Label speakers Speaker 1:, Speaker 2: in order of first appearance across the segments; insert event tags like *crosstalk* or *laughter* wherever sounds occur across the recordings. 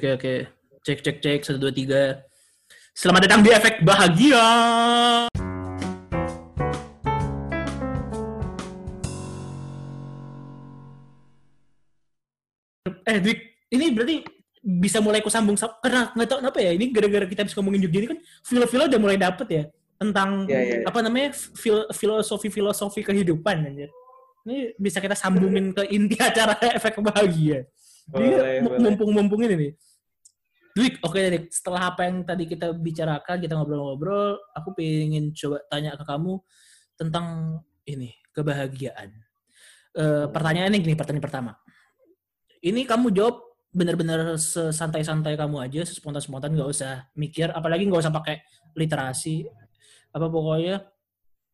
Speaker 1: Oke oke. Cek cek cek satu dua tiga. Selamat datang di efek bahagia. Eh, Dik, ini berarti bisa mulai kusambung sa- karena nggak tahu kenapa ya ini gara-gara kita habis ngomongin Jogja ini kan feel-feel udah mulai dapet ya tentang
Speaker 2: Iya, iya, iya.
Speaker 1: apa namanya fil- filosofi-filosofi kehidupan anjir. Ini bisa kita sambungin ke inti *laughs* acara efek bahagia. Jadi
Speaker 2: Boleh,
Speaker 1: mu-
Speaker 2: boleh.
Speaker 1: mumpung-mumpung ini Dwik, oke Dik. Setelah apa yang tadi kita bicarakan, kita ngobrol-ngobrol, aku pengen coba tanya ke kamu tentang ini, kebahagiaan. Eh, pertanyaan ini gini, pertanyaan pertama. Ini kamu jawab benar-benar sesantai-santai kamu aja, sespontan-spontan, nggak usah mikir, apalagi nggak usah pakai literasi. Apa pokoknya,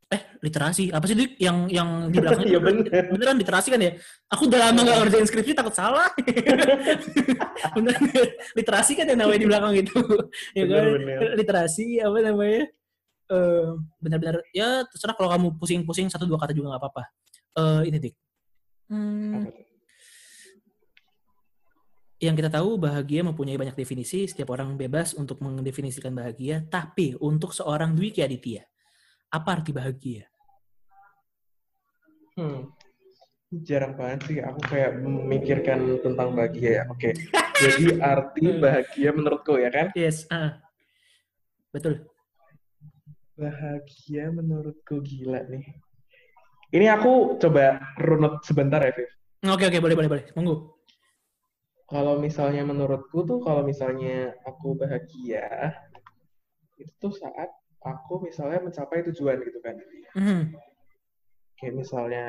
Speaker 1: eh literasi, apa sih Dik yang yang di belakang *laughs* itu?
Speaker 2: bener.
Speaker 1: Beneran literasi kan ya? Aku udah lama nggak ngerjain skripsi, takut salah. *laughs* Beneran, literasi kan yang namanya di belakang itu. ya kan? Literasi, apa namanya? Eh, benar-benar, ya terserah kalau kamu pusing-pusing, satu dua kata juga nggak apa-apa. Eh, ini Dik. Hmm, yang kita tahu bahagia mempunyai banyak definisi, setiap orang bebas untuk mendefinisikan bahagia, tapi untuk seorang Dwiki Aditya, apa arti bahagia?
Speaker 2: Hmm. Jarang banget sih aku kayak memikirkan tentang bahagia ya. Oke. *laughs* Jadi arti bahagia menurutku ya kan?
Speaker 1: Yes, ah. betul.
Speaker 2: Bahagia menurutku gila nih. Ini aku coba runut sebentar ya, Viv.
Speaker 1: Oke oke boleh boleh boleh, monggo.
Speaker 2: Kalau misalnya menurutku tuh kalau misalnya aku bahagia itu tuh saat aku misalnya mencapai tujuan gitu kan.
Speaker 1: Mhm.
Speaker 2: Kayak misalnya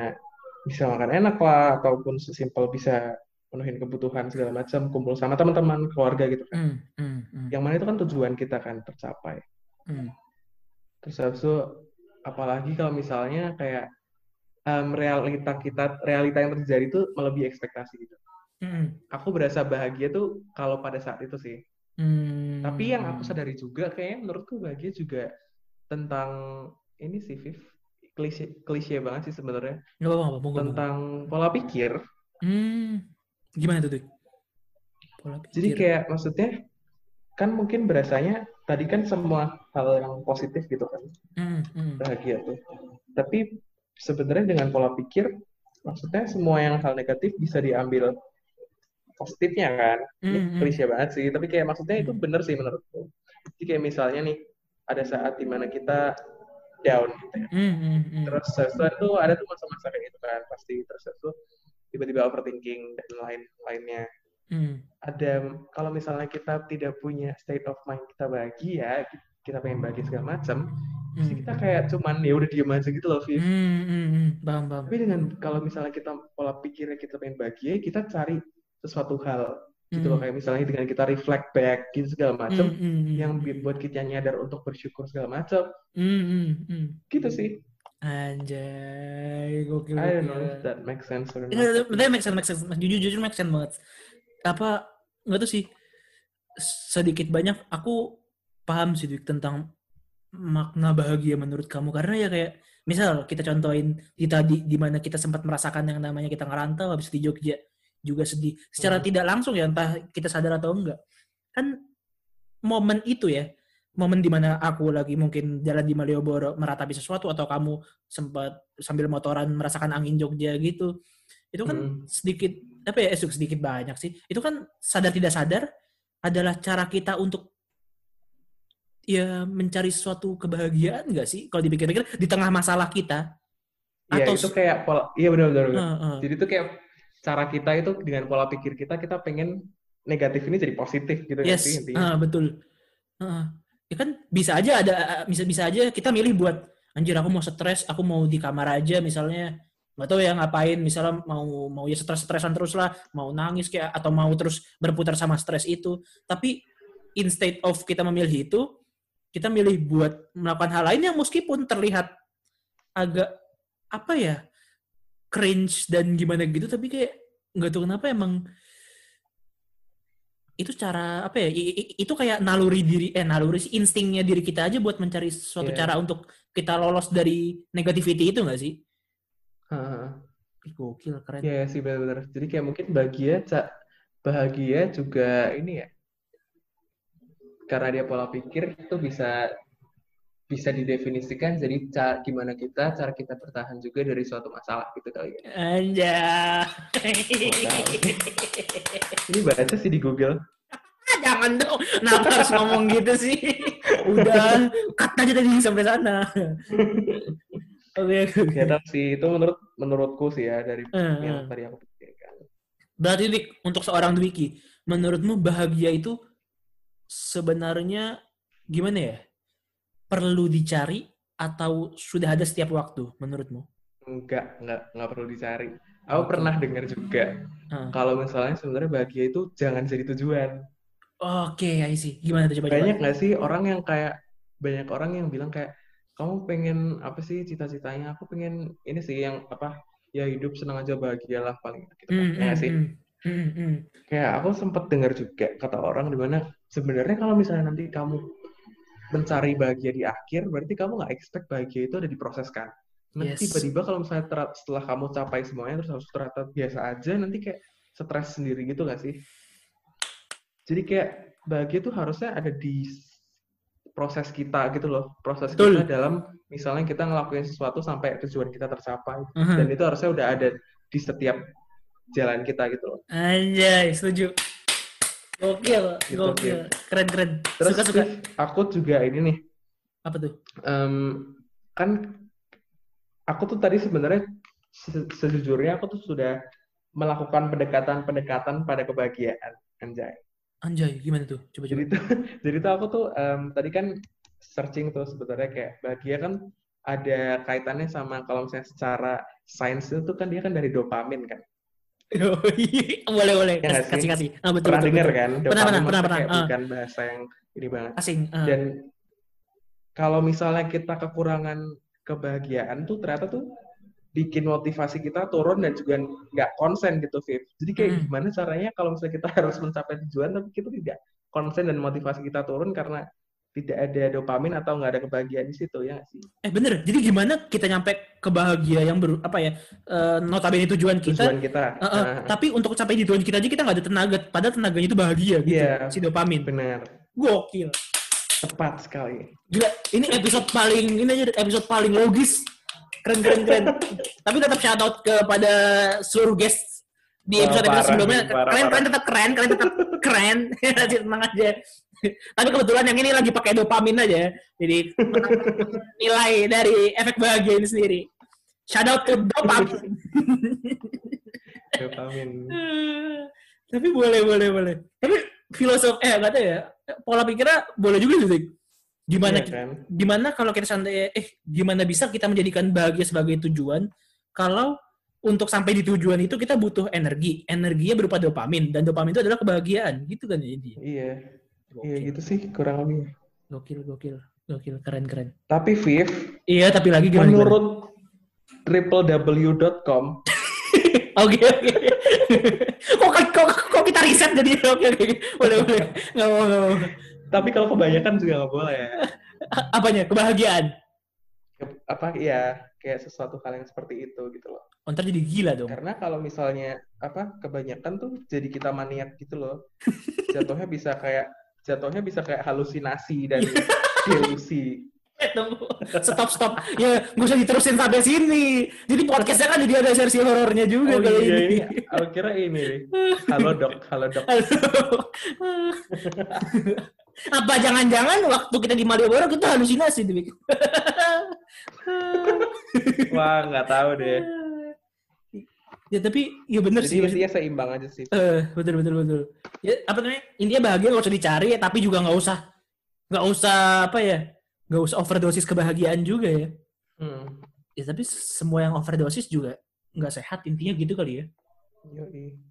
Speaker 2: bisa makan enak lah ataupun sesimpel bisa penuhin kebutuhan segala macam, kumpul sama teman-teman, keluarga gitu kan.
Speaker 1: Hmm, hmm,
Speaker 2: Yang mana itu kan tujuan kita kan tercapai.
Speaker 1: hmm.
Speaker 2: Terus habis itu apalagi kalau misalnya kayak em, realita kita realita yang terjadi itu melebihi ekspektasi gitu.
Speaker 1: Hmm,
Speaker 2: Aku berasa bahagia tuh kalau pada saat itu sih.
Speaker 1: Hmm.
Speaker 2: Tapi yang aku sadari juga kayaknya menurutku bahagia juga tentang ini sih Viv. Klise, klise banget sih sebenarnya
Speaker 1: Nggak apa-apa,
Speaker 2: tentang pola pikir.
Speaker 1: Hmm, gimana tuh, Dik? Pola pikir.
Speaker 2: Jadi kayak maksudnya kan mungkin berasanya tadi kan semua hal yang positif gitu kan
Speaker 1: Hmm, hmm.
Speaker 2: bahagia tuh. Tapi sebenarnya dengan pola pikir maksudnya semua yang hal negatif bisa diambil positifnya kan. Ini
Speaker 1: Hmm, hmm.
Speaker 2: klise banget sih, tapi kayak maksudnya itu
Speaker 1: Hmm.
Speaker 2: bener sih menurutku. Jadi kayak misalnya nih ada saat di mana kita down gitu ya.
Speaker 1: Hmm, hmm, hmm.
Speaker 2: Terus setelah itu ada tuh masa-masa kayak gitu kan pasti terus itu tiba-tiba overthinking dan lain-lainnya.
Speaker 1: Hmm,
Speaker 2: ada kalau misalnya kita tidak punya state of mind kita bahagia kita pengen bahagia segala macam
Speaker 1: hmm.
Speaker 2: kita kayak cuman ya udah diem aja gitu loh Viv
Speaker 1: Hmm, hmm, hmm. Paham, paham.
Speaker 2: tapi dengan kalau misalnya kita pola pikirnya kita pengen bahagia kita cari sesuatu hal gitu loh
Speaker 1: Hmm.
Speaker 2: kayak misalnya dengan kita reflect back gitu segala macam
Speaker 1: Hmm, hmm, hmm,
Speaker 2: yang buat kita nyadar untuk bersyukur segala macam
Speaker 1: hmm.
Speaker 2: gitu sih
Speaker 1: Anjay, gokil,
Speaker 2: I don't know if that makes sense or not
Speaker 1: Iya, Betul, make sense, make sense. Jujur, jujur make sense banget. Apa, nggak tahu sih, sedikit banyak aku paham sih Dik, tentang makna bahagia menurut kamu. Karena ya kayak, misal kita contohin di, di mana kita sempat merasakan yang namanya kita ngerantau, habis di Jogja juga sedih. Secara
Speaker 2: Hmm.
Speaker 1: tidak langsung ya, entah kita sadar atau enggak. Kan momen itu ya, momen di mana aku lagi mungkin jalan di Malioboro meratapi sesuatu atau kamu sempat sambil motoran merasakan angin Jogja gitu itu kan
Speaker 2: Hmm.
Speaker 1: sedikit apa ya eh, sedikit banyak sih itu kan sadar tidak sadar adalah cara kita untuk ya mencari suatu kebahagiaan nggak sih kalau dipikir-pikir di tengah masalah kita
Speaker 2: Iya
Speaker 1: atau
Speaker 2: itu kayak pola iya benar-benar benar.
Speaker 1: Eh, eh.
Speaker 2: Jadi itu kayak cara kita itu dengan pola pikir kita kita pengen negatif ini jadi positif gitu
Speaker 1: yes
Speaker 2: sih intinya.
Speaker 1: ah, betul Heeh. ya kan bisa aja ada bisa bisa aja kita milih buat anjir aku mau stres aku mau di kamar aja misalnya nggak tahu ya ngapain misalnya mau mau ya stres-stresan terus lah mau nangis kayak atau mau terus berputar sama stres itu tapi instead of kita memilih itu kita milih buat melakukan hal lain yang meskipun terlihat agak apa ya cringe dan gimana gitu tapi kayak nggak tahu kenapa emang itu cara apa ya itu kayak naluri diri eh naluri sih instingnya diri kita aja buat mencari suatu
Speaker 2: Iya.
Speaker 1: cara untuk kita lolos dari negativity itu nggak sih
Speaker 2: Heeh.
Speaker 1: Gokil keren
Speaker 2: Iya sih benar-benar. Jadi kayak mungkin bahagia, ca- bahagia juga ini ya karena dia pola pikir itu bisa bisa didefinisikan jadi ca- gimana kita cara kita bertahan juga dari suatu masalah gitu kali ya.
Speaker 1: Anjay.
Speaker 2: Ini baca sih di Google. *laughs*
Speaker 1: Jangan dong. Kenapa harus ngomong gitu sih? Udah, cut aja tadi sampai sana. Oke, oke.
Speaker 2: Ya sih itu menurut menurutku sih ya dari
Speaker 1: Eh,
Speaker 2: yang tadi aku pikirkan.
Speaker 1: Berarti Dik, untuk seorang Dwiki, menurutmu bahagia itu sebenarnya gimana ya? Perlu dicari atau sudah ada setiap waktu menurutmu?
Speaker 2: Enggak, enggak, enggak perlu dicari. Aku
Speaker 1: Oke.
Speaker 2: pernah dengar juga
Speaker 1: Ah.
Speaker 2: kalau misalnya sebenarnya bahagia itu jangan jadi tujuan.
Speaker 1: Oke, I see. Gimana tuh coba-coba?
Speaker 2: Banyak nggak sih orang yang kayak banyak orang yang bilang kayak kamu pengen apa sih cita-citanya? Aku pengen ini sih yang apa ya hidup senang aja bahagialah paling gitu kan.
Speaker 1: Hmm,
Speaker 2: Ya nggak
Speaker 1: hmm,
Speaker 2: sih?
Speaker 1: hmm, hmm, hmm.
Speaker 2: Kayak aku sempat dengar juga kata orang di mana sebenarnya kalau misalnya nanti kamu mencari bahagia di akhir, berarti kamu nggak expect bahagia itu ada di proses kan. Nanti
Speaker 1: Yes.
Speaker 2: tiba-tiba kalau misalnya setelah kamu capai semuanya terus harus ternyata biasa aja, nanti kayak stres sendiri gitu gak sih? Jadi kayak bahagia itu harusnya ada di proses kita gitu loh, proses
Speaker 1: Betul.
Speaker 2: kita dalam misalnya kita ngelakuin sesuatu sampai tujuan kita tercapai,
Speaker 1: Aha.
Speaker 2: dan itu harusnya udah ada di setiap jalan kita gitu loh.
Speaker 1: Anjay, setuju. Gokil,
Speaker 2: Gitu,
Speaker 1: gokil. Keren, keren.
Speaker 2: Terus
Speaker 1: suka, suka.
Speaker 2: Aku juga ini nih,
Speaker 1: Apa tuh?
Speaker 2: em, kan aku tuh tadi sebenarnya se- sejujurnya aku tuh sudah melakukan pendekatan-pendekatan pada kebahagiaan, anjay.
Speaker 1: Anjay, gimana tuh? Coba-coba.
Speaker 2: Jadi tuh, *laughs* jadi tuh aku tuh em, tadi kan searching tuh sebenarnya kayak bahagia kan ada kaitannya sama kalau misalnya secara sains itu kan dia kan dari dopamin kan.
Speaker 1: Boleh, boleh.
Speaker 2: Ya
Speaker 1: kasih,
Speaker 2: sih?
Speaker 1: kasih. Ah, betul,
Speaker 2: Pernah
Speaker 1: betul,
Speaker 2: dengar
Speaker 1: betul.
Speaker 2: kan?
Speaker 1: Pernah, pernah, pernah,
Speaker 2: kayak
Speaker 1: pernah. Ah.
Speaker 2: bukan bahasa yang ini banget.
Speaker 1: Asing. ah.
Speaker 2: Dan kalau misalnya kita kekurangan kebahagiaan tuh ternyata tuh bikin motivasi kita turun dan juga nggak konsen gitu, Viv. Jadi kayak
Speaker 1: Hmm.
Speaker 2: gimana caranya kalau misalnya kita *laughs* harus mencapai tujuan tapi kita tidak konsen dan motivasi kita turun karena tidak ada dopamin atau nggak ada kebahagiaan di situ ya sih?
Speaker 1: Eh bener, jadi gimana kita nyampe ke bahagia yang ber, apa ya, eh, notabene tujuan kita,
Speaker 2: Tujuan kita.
Speaker 1: eh,
Speaker 2: Nah,
Speaker 1: tapi untuk sampai di tujuan kita aja kita nggak ada tenaga, padahal tenaganya itu bahagia gitu,
Speaker 2: Iya.
Speaker 1: si dopamin.
Speaker 2: benar,
Speaker 1: Gokil.
Speaker 2: tepat sekali.
Speaker 1: Gila, ini episode paling ini aja episode paling logis. Keren keren keren. *laughs* Tapi tetap shout out kepada seluruh guest di episode episode sebelumnya.
Speaker 2: parah,
Speaker 1: kalian
Speaker 2: parah.
Speaker 1: kalian tetap keren, kalian tetap keren. *laughs* Masih tenang aja. Tapi kebetulan yang ini lagi pakai dopamin aja. Jadi *laughs* nilai dari efek bahagia ini sendiri. Shout out to dopamin. *laughs*
Speaker 2: Dopamin.
Speaker 1: Tapi boleh boleh boleh. Tapi filosof eh nggak tahu ya. Pola pikirnya boleh juga sih. Gimana
Speaker 2: Iya kan?
Speaker 1: gimana kalau kita santai eh gimana bisa kita menjadikan bahagia sebagai tujuan kalau untuk sampai di tujuan itu kita butuh energi. Energinya berupa dopamin. Dan dopamin itu adalah kebahagiaan. Gitu kan ya intinya
Speaker 2: Iya, iya
Speaker 1: gokil.
Speaker 2: gitu sih kurang lebih.
Speaker 1: gokil gokil. Gokil keren keren.
Speaker 2: Tapi Viv,
Speaker 1: iya tapi lagi gimana
Speaker 2: menurut www.com *laughs*
Speaker 1: oke oke. Kok, kok kok kita riset jadi? Oke oke boleh boleh. Nggak mau nggak mau
Speaker 2: tapi kalau kebanyakan juga nggak boleh.
Speaker 1: apanya? Kebahagiaan?
Speaker 2: Ke- Apa ya kayak sesuatu hal yang seperti itu gitu loh.
Speaker 1: oh, ntar jadi gila dong
Speaker 2: Karena kalau misalnya apa kebanyakan tuh jadi kita maniak gitu loh. *laughs* Jatuhnya bisa kayak jatuhnya bisa kayak halusinasi dan *laughs* delusi.
Speaker 1: Eh, tunggu. Stop, stop. Ya, nggak usah diterusin sampai sini. Jadi podcastnya kan jadi ada versi horornya juga
Speaker 2: Oh
Speaker 1: kalau
Speaker 2: iya
Speaker 1: ini.
Speaker 2: ini, aku kira ini. Halo dok, halo dok.
Speaker 1: Apa jangan-jangan waktu kita di Malioboro kita halusinasi? Bik?
Speaker 2: Wah nggak tahu deh.
Speaker 1: ya tapi ya bener
Speaker 2: Jadi
Speaker 1: sih.
Speaker 2: intinya seimbang aja sih.
Speaker 1: Eh, betul betul betul. Ya apa namanya? Intinya bahagia nggak usah dicari, tapi juga nggak usah nggak usah apa ya? Nggak usah overdosis kebahagiaan juga ya.
Speaker 2: Hmm.
Speaker 1: Ya tapi semua yang overdosis juga nggak sehat intinya gitu kali ya.
Speaker 2: Yoi.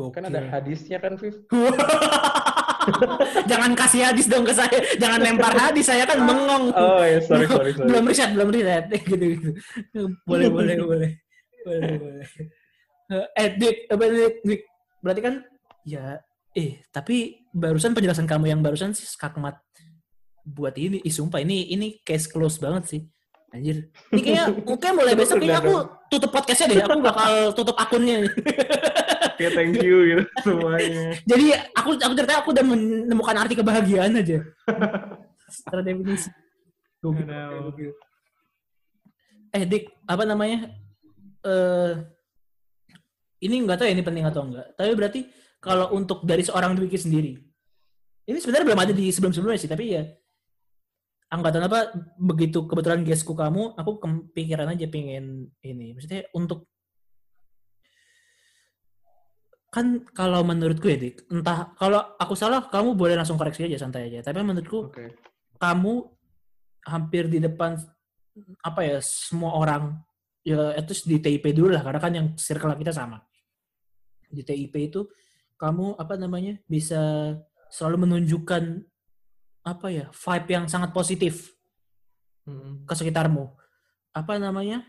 Speaker 1: Gokil.
Speaker 2: Kan ada hadisnya kan, Viv? *laughs*
Speaker 1: Jangan kasih hadis dong ke saya. Jangan lempar hadis. Saya kan bengong.
Speaker 2: Oh ya, sorry, sorry, sorry.
Speaker 1: Belum riset, belum riset. *laughs* gitu, gitu. Boleh, boleh, boleh. Boleh, boleh. Eh, Dik, apa Dik? Dik? Berarti kan, ya, eh, tapi barusan penjelasan kamu yang barusan sih skakmat buat ini. Ih, sumpah, ini ini case close banget sih. Anjir. Ini kayaknya, *laughs* mungkin mulai besok kayaknya aku tutup podcastnya deh. Aku bakal tutup akunnya. *laughs*
Speaker 2: Kayak thank you gitu *laughs* semuanya.
Speaker 1: Jadi aku aku ternyata aku udah menemukan arti kebahagiaan aja. Secara definisi. Gokil. Eh Dik, apa namanya? Eh ini nggak tahu ya ini penting atau enggak. Tapi berarti kalau untuk dari seorang Dwiki sendiri, ini sebenarnya belum ada di sebelum-sebelumnya sih, tapi ya angkatan apa begitu kebetulan guestku kamu, aku kepikiran aja pengen ini. Maksudnya untuk kan kalau menurutku ya Dik, entah kalau aku salah kamu boleh langsung koreksi aja santai aja. Tapi menurutku
Speaker 2: Oke.
Speaker 1: kamu hampir di depan apa ya semua orang ya itu di TIP dulu lah karena kan yang circle kita sama di TIP itu kamu apa namanya bisa selalu menunjukkan apa ya vibe yang sangat positif
Speaker 2: Mm.
Speaker 1: ke sekitarmu apa namanya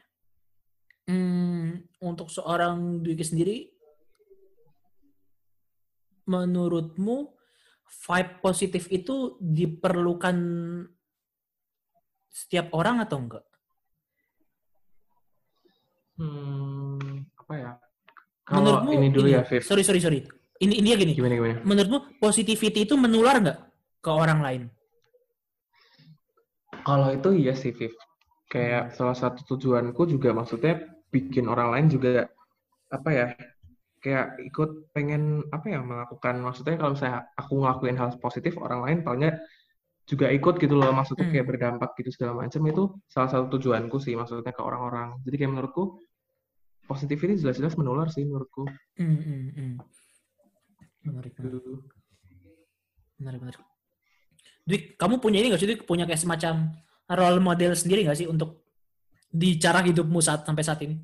Speaker 1: hmm, untuk seorang Dwiki sendiri menurutmu vibe positif itu diperlukan setiap orang atau enggak?
Speaker 2: Hmm, apa ya? Kalau
Speaker 1: Menurutmu
Speaker 2: ini dulu
Speaker 1: ini-
Speaker 2: ya, Viv.
Speaker 1: Sorry sorry sorry. Ini ini gini.
Speaker 2: Gimana gimana?
Speaker 1: Menurutmu positivity itu menular nggak ke orang lain?
Speaker 2: Kalau itu iya sih, Viv. Kayak salah satu tujuanku juga maksudnya bikin orang lain juga apa ya? Kayak ikut pengen apa ya melakukan maksudnya kalau saya aku ngelakuin hal positif orang lain palingnya juga ikut gitu loh maksudnya
Speaker 1: Hmm.
Speaker 2: kayak berdampak gitu segala macam itu salah satu tujuanku sih maksudnya ke orang-orang jadi kayak menurutku positif ini jelas-jelas menular sih menurutku
Speaker 1: Hmm, hmm, hmm. Menarik, menarik,
Speaker 2: Gitu.
Speaker 1: menarik, Dwik, kamu punya ini nggak sih? Punya kayak semacam role model sendiri nggak sih untuk di cara hidupmu saat sampai saat ini?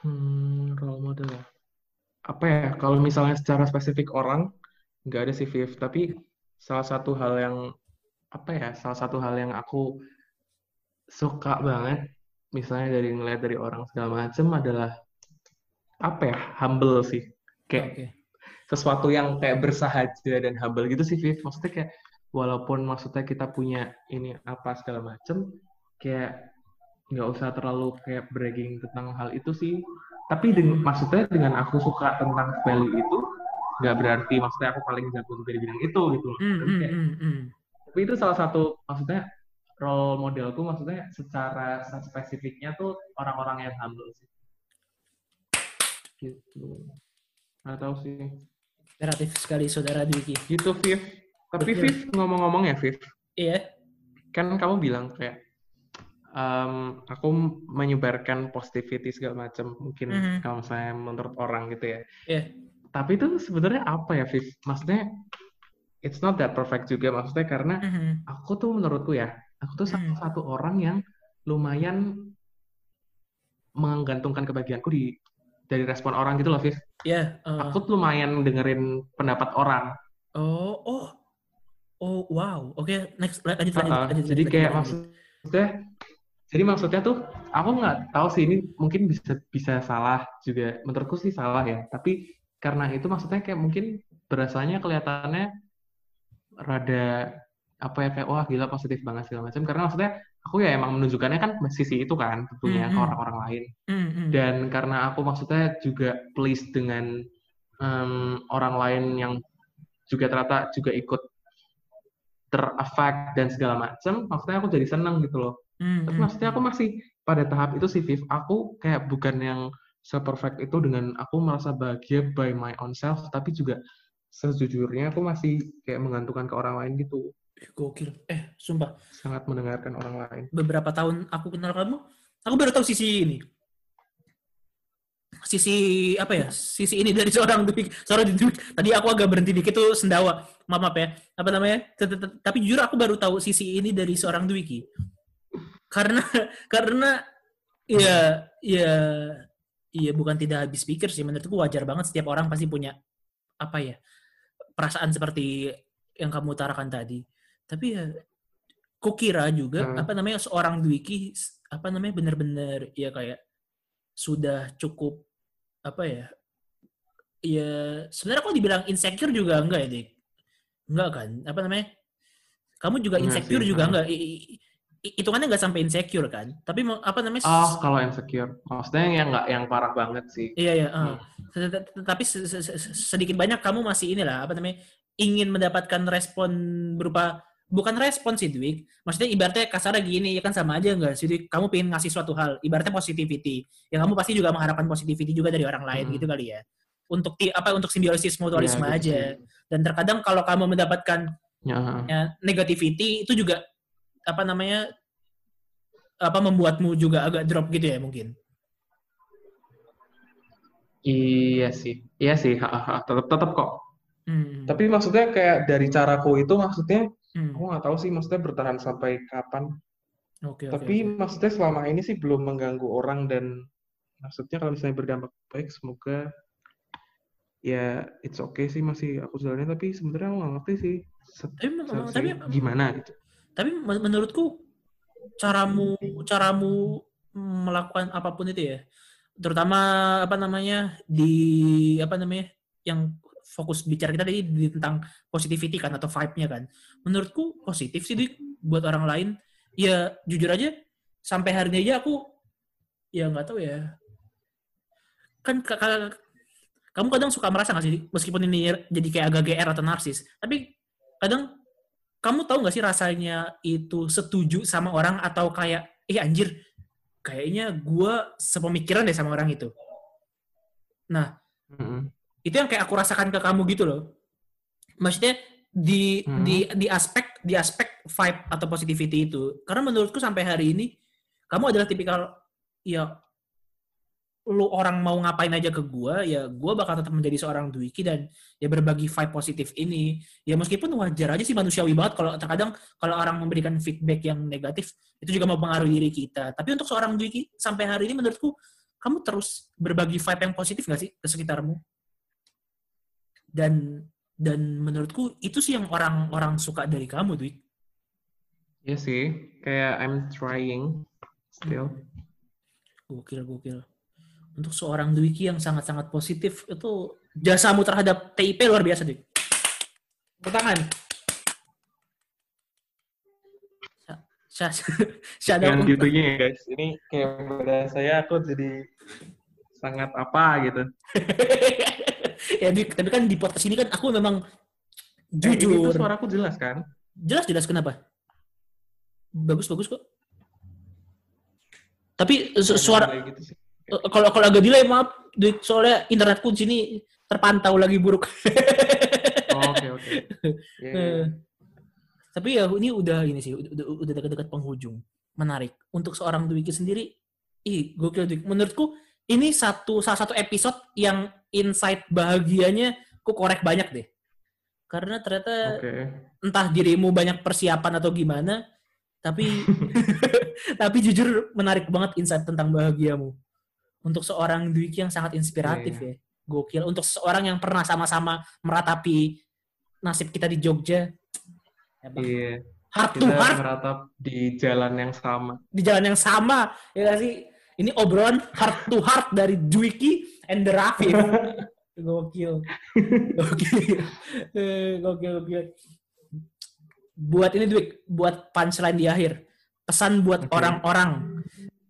Speaker 2: Hmm, role model ya. Apa ya? Kalau misalnya secara spesifik orang, nggak ada sih Viv. Tapi salah satu hal yang apa ya? Salah satu hal yang aku suka banget, misalnya dari ngeliat dari orang segala macem adalah apa ya? Humble sih. Kayak
Speaker 1: Oke.
Speaker 2: Sesuatu yang kayak bersahaja dan humble gitu sih Viv. Maksudnya kayak walaupun maksudnya kita punya ini apa segala macem, kayak nggak usah terlalu kayak bragging tentang hal itu sih. Tapi dengan, maksudnya dengan aku suka tentang value itu, nggak berarti maksudnya aku paling jago di bidang itu gitu loh.
Speaker 1: Hmm,
Speaker 2: Tapi, kayak-
Speaker 1: hmm, hmm.
Speaker 2: tapi itu salah satu maksudnya role modelku maksudnya secara spesifiknya tuh orang-orang yang humble sih. Gitu. Nggak tahu sih.
Speaker 1: Kreatif sekali saudara Dwiki.
Speaker 2: Gitu, Viv. Tapi
Speaker 1: Betul.
Speaker 2: Viv, ngomong-ngomong ya, Viv.
Speaker 1: Iya.
Speaker 2: Kan kamu bilang kayak, em, aku menyebarkan positivity segala macam. Mungkin
Speaker 1: Mhm.
Speaker 2: kalau saya menurut orang gitu ya.
Speaker 1: Iya.
Speaker 2: Tapi itu sebenarnya apa ya, Viv? Maksudnya, it's not that perfect juga. Maksudnya karena
Speaker 1: Mhm.
Speaker 2: aku tuh menurutku ya, aku tuh salah
Speaker 1: Hmm.
Speaker 2: satu orang yang lumayan menggantungkan kebahagiaanku di dari respon orang gitu loh, Viv.
Speaker 1: Iya. eh,
Speaker 2: Aku tuh lumayan dengerin pendapat orang.
Speaker 1: oh, oh, oh, wow. Oke, next lanjut lanjut.
Speaker 2: Uh-uh.
Speaker 1: lanjut,
Speaker 2: jadi
Speaker 1: lanjut,
Speaker 2: kayak
Speaker 1: lanjut.
Speaker 2: maksudnya jadi maksudnya tuh aku nggak tahu sih ini mungkin bisa bisa salah juga menurutku sih salah ya tapi karena itu maksudnya kayak mungkin berasalnya kelihatannya rada apa ya kayak wah gila positif banget segala macam. Karena maksudnya aku ya emang menunjukkannya kan sisi itu kan tentunya ke
Speaker 1: Mhm.
Speaker 2: orang-orang lain.
Speaker 1: Hmm, hmm.
Speaker 2: dan karena aku maksudnya juga pleased dengan em, orang lain yang juga ternyata juga ikut terefek dan segala macam maksudnya aku jadi seneng gitu loh.
Speaker 1: Hmm,
Speaker 2: tapi
Speaker 1: hmm,
Speaker 2: maksudnya aku masih pada tahap itu sih Viv. Aku kayak bukan yang se-perfect itu dengan aku merasa bahagia by my own self tapi juga sejujurnya aku masih kayak menggantungkan ke orang lain gitu
Speaker 1: Gokil. Eh, sumpah.
Speaker 2: sangat mendengarkan orang lain
Speaker 1: beberapa tahun aku kenal kamu, aku baru tahu sisi ini. Sisi apa ya? Sisi ini dari *laughs* seorang Dwik. Sorry Dwik. Tadi aku agak berhenti dikit tuh sendawa. Maaf, maaf ya. Apa namanya? Tapi jujur aku baru tahu sisi ini dari seorang Dwiki. Karena *laughs* karena ya ya iya bukan tidak habis pikir sih menurutku wajar banget setiap orang pasti punya apa ya perasaan seperti yang kamu utarakan tadi tapi ya kukira juga
Speaker 2: Hmm.
Speaker 1: apa namanya seorang Dwiki apa namanya benar-benar ya kayak sudah cukup apa ya ya sebenarnya kalau dibilang insecure juga enggak ya Dik enggak kan apa namanya kamu juga
Speaker 2: Enggak
Speaker 1: insecure
Speaker 2: sih,
Speaker 1: juga
Speaker 2: ha.
Speaker 1: enggak hitungannya nggak sampai insecure kan tapi mau- apa namanya
Speaker 2: Oh, kalau insecure. Maksudnya yang nggak yang parah banget sih.
Speaker 1: Iya iya.
Speaker 2: Hmm.
Speaker 1: uh. Tet- tet- Tapi se- se- se- sedikit banyak kamu masih inilah apa namanya ingin mendapatkan respon berupa bukan respon sih Dwik. Maksudnya ibaratnya kasarnya gini ya kan sama aja nggak sih Dwik? Kamu pengen ngasih suatu hal, ibaratnya positivity. Ya kamu pasti juga mengharapkan positivity juga dari orang lain
Speaker 2: Hmm.
Speaker 1: gitu kali ya. Untuk ti- apa untuk simbiosis mutualisme
Speaker 2: Iya, gitu
Speaker 1: aja.
Speaker 2: sih.
Speaker 1: Dan terkadang kalau kamu mendapatkan
Speaker 2: Ya.
Speaker 1: ya, negativity itu juga apa namanya apa membuatmu juga agak drop gitu ya mungkin.
Speaker 2: Iya sih. Iya sih. Tetap tetap kok.
Speaker 1: Hmm.
Speaker 2: Tapi maksudnya kayak dari caraku itu maksudnya
Speaker 1: Hmm.
Speaker 2: aku nggak tahu sih maksudnya bertahan sampai kapan.
Speaker 1: Oke,
Speaker 2: Tapi
Speaker 1: oke.
Speaker 2: maksudnya selama ini sih belum mengganggu orang dan maksudnya kalau misalnya berdampak baik semoga ya it's okay sih masih aku jalanin tapi sebenarnya aku nggak ngerti sih se-
Speaker 1: Tapi,
Speaker 2: seharusnya
Speaker 1: tapi
Speaker 2: gimana gitu.
Speaker 1: tapi men- menurutku caramu caramu melakukan apa pun itu ya terutama apa namanya di apa namanya yang fokus bicara kita tadi di tentang positivity kan atau vibe-nya kan. Menurutku positif sih Dik, buat orang lain. Ya jujur aja sampai hari ini aja aku ya nggak tahu ya. Kan ka- ka- kamu kadang suka merasa nggak sih meskipun ini jadi kayak agak GR atau narsis tapi kadang kamu tahu nggak sih rasanya itu setuju sama orang atau kayak eh anjir kayaknya gua sepemikiran deh sama orang itu. Nah
Speaker 2: Mm-mm.
Speaker 1: Itu yang kayak aku rasakan ke kamu gitu loh. Maksudnya di
Speaker 2: Hmm.
Speaker 1: di di aspek di aspek vibe atau positivity itu. Karena menurutku sampai hari ini kamu adalah tipikal ya lu orang mau ngapain aja ke gua ya gua bakal tetap menjadi seorang Dwiki dan ya berbagi vibe positif ini. Ya meskipun wajar aja sih manusiawi banget kalau terkadang kalau orang memberikan feedback yang negatif itu juga mempengaruhi diri kita. Tapi untuk seorang Dwiki sampai hari ini menurutku kamu terus berbagi vibe yang positif gak sih ke sekitarmu dan dan menurutku itu sih yang orang-orang suka dari kamu Dwi.
Speaker 2: Iya sih, kayak I'm trying still.
Speaker 1: gokil gokil. Untuk seorang Dwiki yang sangat-sangat positif itu jasamu terhadap TIP luar biasa Dwi. Tangan. Shadow *laughs*
Speaker 2: Yang gitunya ya guys, ini kayak pada saya aku jadi sangat apa gitu. *laughs*
Speaker 1: ya tapi kan di podcast ini kan aku memang
Speaker 2: Eh,
Speaker 1: jujur.
Speaker 2: suaraku jelas kan?
Speaker 1: jelas jelas. Kenapa? Bagus bagus kok. Tapi su- suara
Speaker 2: gitu.
Speaker 1: Eh, kalau kalau agak delay maaf. Soalnya internetku di sini terpantau lagi buruk.
Speaker 2: Oh, Oke oke. *laughs* Iya, iya.
Speaker 1: Eh, tapi ya ini udah ini sih udah, udah- udah dekat-dekat penghujung. Menarik. Untuk seorang Dwiki sendiri ih gokil Dwiki. Menurutku ini satu salah satu episode yang insight bahagianya ku korek banyak deh karena ternyata
Speaker 2: Oke.
Speaker 1: entah dirimu banyak persiapan atau gimana tapi *laughs* tapi jujur menarik banget insight tentang bahagiamu untuk seorang Dwiki yang sangat inspiratif
Speaker 2: Iya,
Speaker 1: ya gokil untuk seorang yang pernah sama-sama meratapi nasib kita di Jogja.
Speaker 2: Iya.
Speaker 1: heart to
Speaker 2: Kita
Speaker 1: heart
Speaker 2: meratap di jalan yang sama.
Speaker 1: di jalan yang sama ya nggak sih ini obrolan heart to heart dari Dwiki and the Rafif *laughs* gokil. Gokil. Eh, gokil gokil. Buat ini Dwik buat punchline di akhir. Pesan buat orang-orang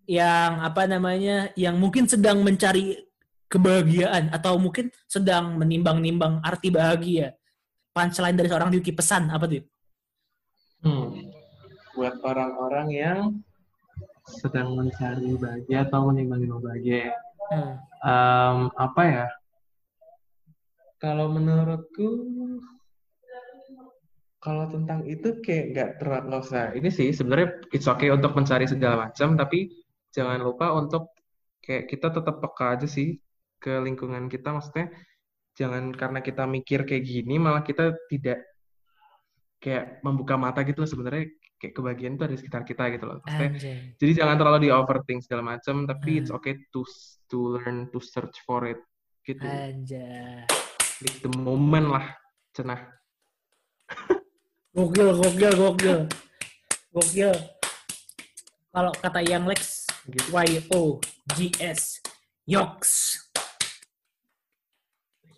Speaker 1: yang apa namanya yang mungkin sedang mencari kebahagiaan atau mungkin sedang menimbang-nimbang arti bahagia. Punchline dari seorang Dwiki pesan apa tuh
Speaker 2: Hmm. Buat orang-orang yang sedang mencari bahagia atau menimbang-nimbang bahagia ya.
Speaker 1: Hmm.
Speaker 2: Em, apa ya? Kalau menurutku, kalau tentang itu kayak nggak terlalu usah. Ini sih sebenarnya it's okay untuk mencari segala macam, tapi jangan lupa untuk kayak kita tetap peka aja sih ke lingkungan kita. Maksudnya jangan karena kita mikir kayak gini malah kita tidak kayak membuka mata gitu sebenarnya kayak kebahagiaan itu ada di sekitar kita gitu loh. Maksudnya
Speaker 1: Anjay.
Speaker 2: jadi jangan terlalu di overthink segala macam, tapi it's
Speaker 1: Hmm.
Speaker 2: okay to to learn to search for it gitu.
Speaker 1: Anjay.
Speaker 2: Live the moment lah, cenah.
Speaker 1: Gokil, gokil, gokil. Gokil. Kalau kata yang Lex,
Speaker 2: Gitu.
Speaker 1: Y-O-G-S. Yoks.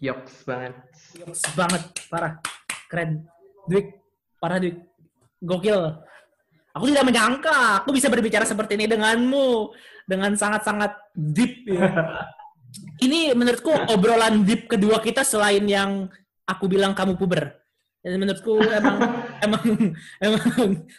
Speaker 2: Yoks banget.
Speaker 1: Yoks banget. Parah. Keren. Dwik. Parah, Dwik. Gokil. Aku tidak menyangka aku bisa berbicara seperti ini denganmu dengan sangat-sangat deep. Ya. *laughs* ini menurutku obrolan deep kedua kita selain yang aku bilang kamu puber. Dan menurutku emang *laughs* emang emang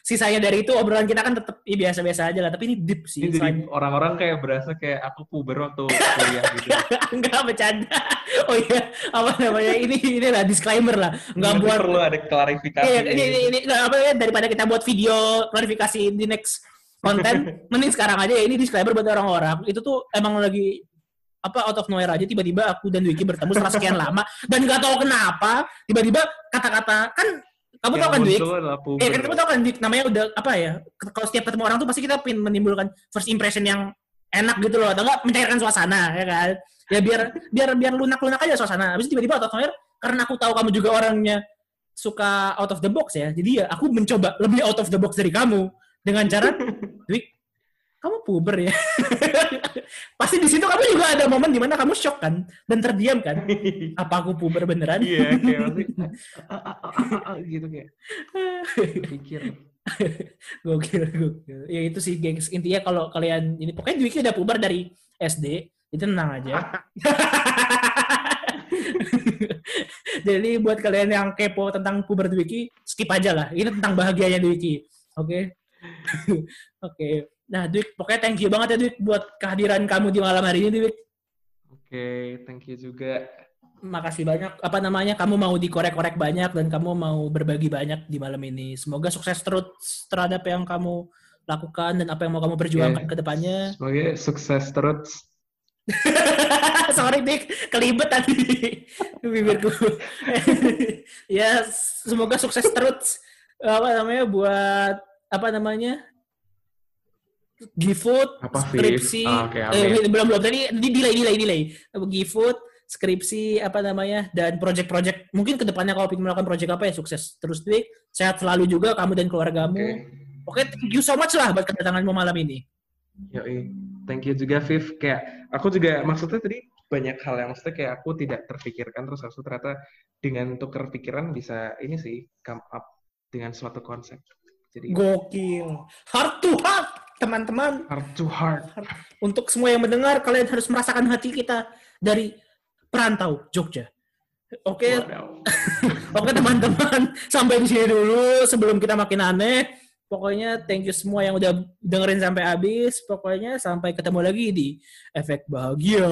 Speaker 1: sisanya dari itu obrolan kita kan tetap ya, biasa-biasa aja lah. Tapi ini deep sih.
Speaker 2: Ini orang-orang kayak berasa kayak aku puber waktu *laughs* kuliah gitu.
Speaker 1: Enggak bercanda. *laughs* Oh iya, apa namanya? Ini ini lah disclaimer lah. Enggak
Speaker 2: Ini
Speaker 1: buat
Speaker 2: perlu ada klarifikasi.
Speaker 1: Iya, ini, ini, ini nggak apa ya daripada kita buat video klarifikasi di next konten, *laughs* mending sekarang aja ya ini disclaimer buat orang-orang. Itu tuh emang lagi apa out of nowhere aja tiba-tiba aku dan Dwiki bertemu setelah sekian lama dan nggak tahu kenapa tiba-tiba kata-kata kan kamu tahu kan Dwik?
Speaker 2: puber.
Speaker 1: Eh, kan kamu tahu kan Dwik namanya udah apa ya? Kalau setiap ketemu orang tuh pasti kita pengen menimbulkan first impression yang enak gitu loh, atau enggak mencairkan suasana ya kan? Ya biar biar biar lunak-lunak aja suasana. Habis tiba-tiba out of nowhere karena aku tahu kamu juga orangnya suka out of the box ya. Jadi ya aku mencoba lebih out of the box dari kamu dengan cara *laughs* Dwik kamu puber ya. *laughs* Pasti di situ kamu juga ada momen di mana kamu shock kan dan terdiam kan. *laughs* Apa aku puber beneran?
Speaker 2: Iya, kayak gitu kayak pikir.
Speaker 1: gokil, gokil. Ya itu sih gengs. Intinya kalau kalian ini pokoknya Dwiki udah puber dari SD, itu tenang aja. Jadi buat kalian yang kepo tentang puber Dwiki, skip aja lah. Ini tentang bahagianya Dwiki. Oke. *laughs* Oke. Nah, Dwik, pokoknya thank you banget ya Dwik buat kehadiran kamu di malam hari ini, Dwik.
Speaker 2: Oke, thank you juga.
Speaker 1: Makasih banyak. Apa namanya? Kamu mau dikorek-korek banyak dan kamu mau berbagi banyak di malam ini. Semoga sukses terus terhadap yang kamu lakukan dan apa yang mau kamu perjuangkan
Speaker 2: Oke.
Speaker 1: ke depannya.
Speaker 2: Semoga sukses terus. *laughs*
Speaker 1: Sorry, Dik. Kelibet tadi bibirku. *laughs* ya, semoga sukses terus. Apa namanya? Buat apa namanya? GiveFood,
Speaker 2: Apa,
Speaker 1: skripsi,
Speaker 2: Ah, oke,
Speaker 1: eh, belum belum tadi di delay delay delay. GiveFood, skripsi apa namanya dan project-project mungkin ke depannya kalau ingin melakukan project apa ya sukses terus Dik. Sehat selalu juga kamu dan keluargamu.
Speaker 2: Oke.
Speaker 1: Oke, thank you so much lah buat kedatanganmu malam ini.
Speaker 2: Yoi. Thank you juga Viv. Kayak aku juga maksudnya tadi banyak hal yang maksudnya kayak aku tidak terpikirkan terus aku ternyata dengan tukar pikiran bisa ini sih come up dengan suatu konsep. Jadi
Speaker 1: Gokil. Heart to heart, teman-teman.
Speaker 2: heart to heart.
Speaker 1: Untuk semua yang mendengar, kalian harus merasakan hati kita dari perantau Jogja. Oke, *laughs* oke teman-teman, sampai di sini dulu sebelum kita makin aneh. Pokoknya thank you semua yang udah dengerin sampai habis. Pokoknya sampai ketemu lagi di efek bahagia.